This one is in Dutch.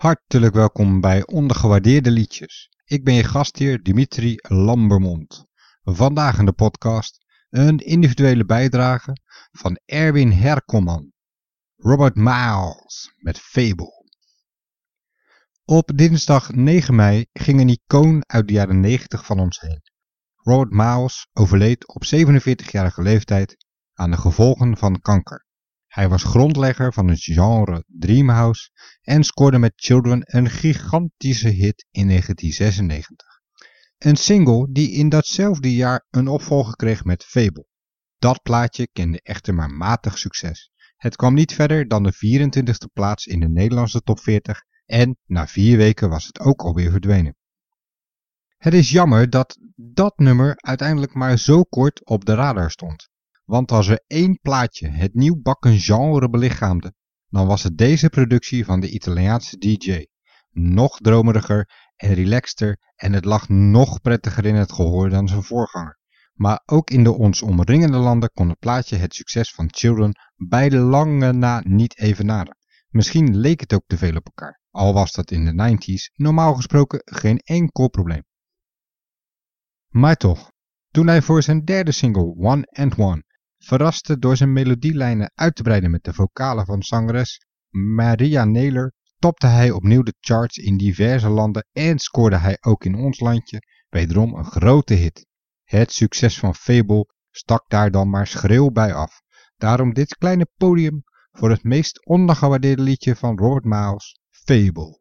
Hartelijk welkom bij Ondergewaardeerde Liedjes. Ik ben je gastheer Dimitri Lambermond. Vandaag in de podcast een individuele bijdrage van Erwin Herkomman. Robert Miles met Fable. Op dinsdag 9 mei ging een icoon uit de jaren 90 van ons heen. Robert Miles overleed op 47-jarige leeftijd aan de gevolgen van kanker. Hij was grondlegger van het genre Dreamhouse en scoorde met Children een gigantische hit in 1996. Een single die in datzelfde jaar een opvolger kreeg met Fable. Dat plaatje kende echter maar matig succes. Het kwam niet verder dan de 24e plaats in de Nederlandse top 40 en na vier weken was het ook alweer verdwenen. Het is jammer dat dat nummer uiteindelijk maar zo kort op de radar stond. Want als er één plaatje het nieuwbakken genre belichaamde, dan was het deze productie van de Italiaanse DJ. Nog dromeriger en relaxter en het lag nog prettiger in het gehoor dan zijn voorganger. Maar ook in de ons omringende landen kon het plaatje het succes van Children bij lange na niet evenaren. Misschien leek het ook te veel op elkaar, al was dat in de 90s normaal gesproken geen enkel probleem. Maar toch, toen hij voor zijn derde single One and One verraste door zijn melodielijnen uit te breiden met de vocalen van zangeres Maria Naylor, topte hij opnieuw de charts in diverse landen en scoorde hij ook in ons landje wederom een grote hit. Het succes van Fable stak daar dan maar schreeuw bij af. Daarom dit kleine podium voor het meest ondergewaardeerde liedje van Robert Miles, Fable.